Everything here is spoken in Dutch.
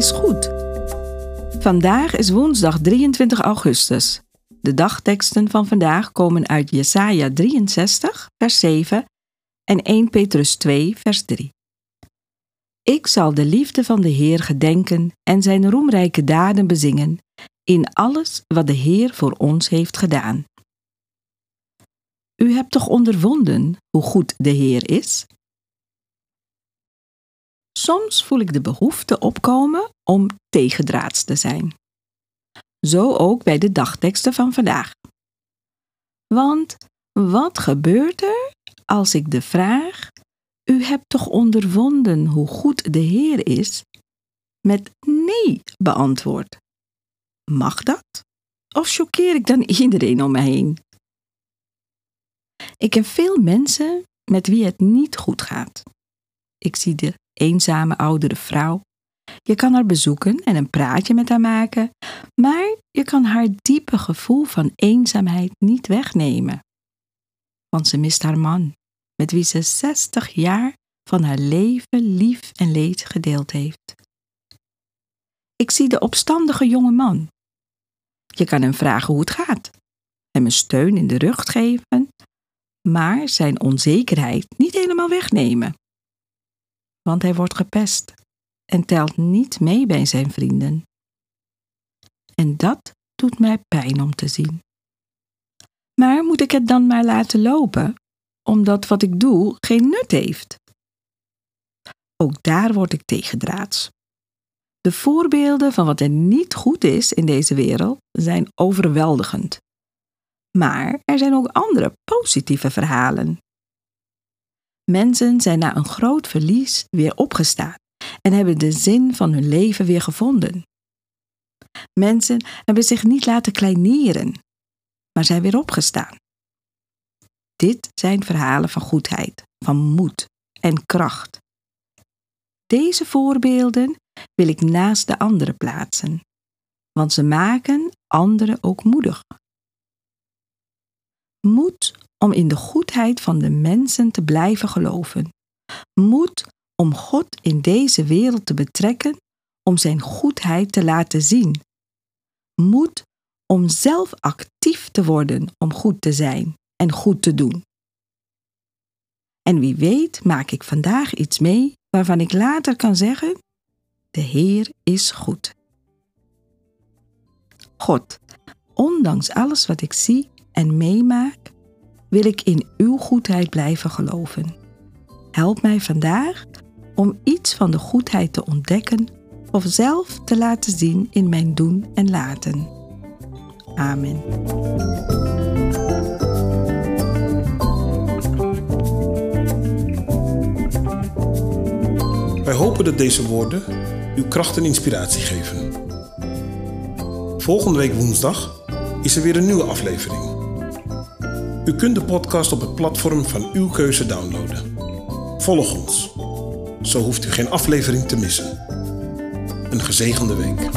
Is goed? Vandaag is woensdag 23 augustus. De dagteksten van vandaag komen uit Jesaja 63, vers 7 en 1 Petrus 2, vers 3. Ik zal de liefde van de Heer gedenken en zijn roemrijke daden bezingen in alles wat de Heer voor ons heeft gedaan. U hebt toch ondervonden hoe goed de Heer is? Soms voel ik de behoefte opkomen om tegendraads te zijn. Zo ook bij de dagteksten van vandaag. Want wat gebeurt er als ik de vraag: U hebt toch ondervonden hoe goed de Heer is? met nee beantwoord? Mag dat? Of choqueer ik dan iedereen om me heen? Ik ken veel mensen met wie het niet goed gaat. Ik zie de eenzame oudere vrouw. Je kan haar bezoeken en een praatje met haar maken, maar je kan haar diepe gevoel van eenzaamheid niet wegnemen. Want ze mist haar man, met wie ze 60 jaar van haar leven lief en leed gedeeld heeft. Ik zie de opstandige jonge man. Je kan hem vragen hoe het gaat, hem een steun in de rug geven, maar zijn onzekerheid niet helemaal wegnemen want hij wordt gepest en telt niet mee bij zijn vrienden. En dat doet mij pijn om te zien. Maar moet ik het dan maar laten lopen, omdat wat ik doe geen nut heeft? Ook daar word ik tegendraads. De voorbeelden van wat er niet goed is in deze wereld zijn overweldigend. Maar er zijn ook andere positieve verhalen. Mensen zijn na een groot verlies weer opgestaan en hebben de zin van hun leven weer gevonden. Mensen hebben zich niet laten kleineren, maar zijn weer opgestaan. Dit zijn verhalen van goedheid, van moed en kracht. Deze voorbeelden wil ik naast de anderen plaatsen, want ze maken anderen ook moedig. Moed om in de goedheid van de mensen te blijven geloven. Moed om God in deze wereld te betrekken, om Zijn goedheid te laten zien. Moed om zelf actief te worden om goed te zijn en goed te doen. En wie weet maak ik vandaag iets mee waarvan ik later kan zeggen: De Heer is goed. God, ondanks alles wat ik zie en meemaak, wil ik in uw goedheid blijven geloven. Help mij vandaag om iets van de goedheid te ontdekken of zelf te laten zien in mijn doen en laten. Amen. Wij hopen dat deze woorden uw kracht en inspiratie geven. Volgende week woensdag is er weer een nieuwe aflevering. U kunt de podcast op het platform van uw keuze downloaden. Volg ons. Zo hoeft u geen aflevering te missen. Een gezegende week.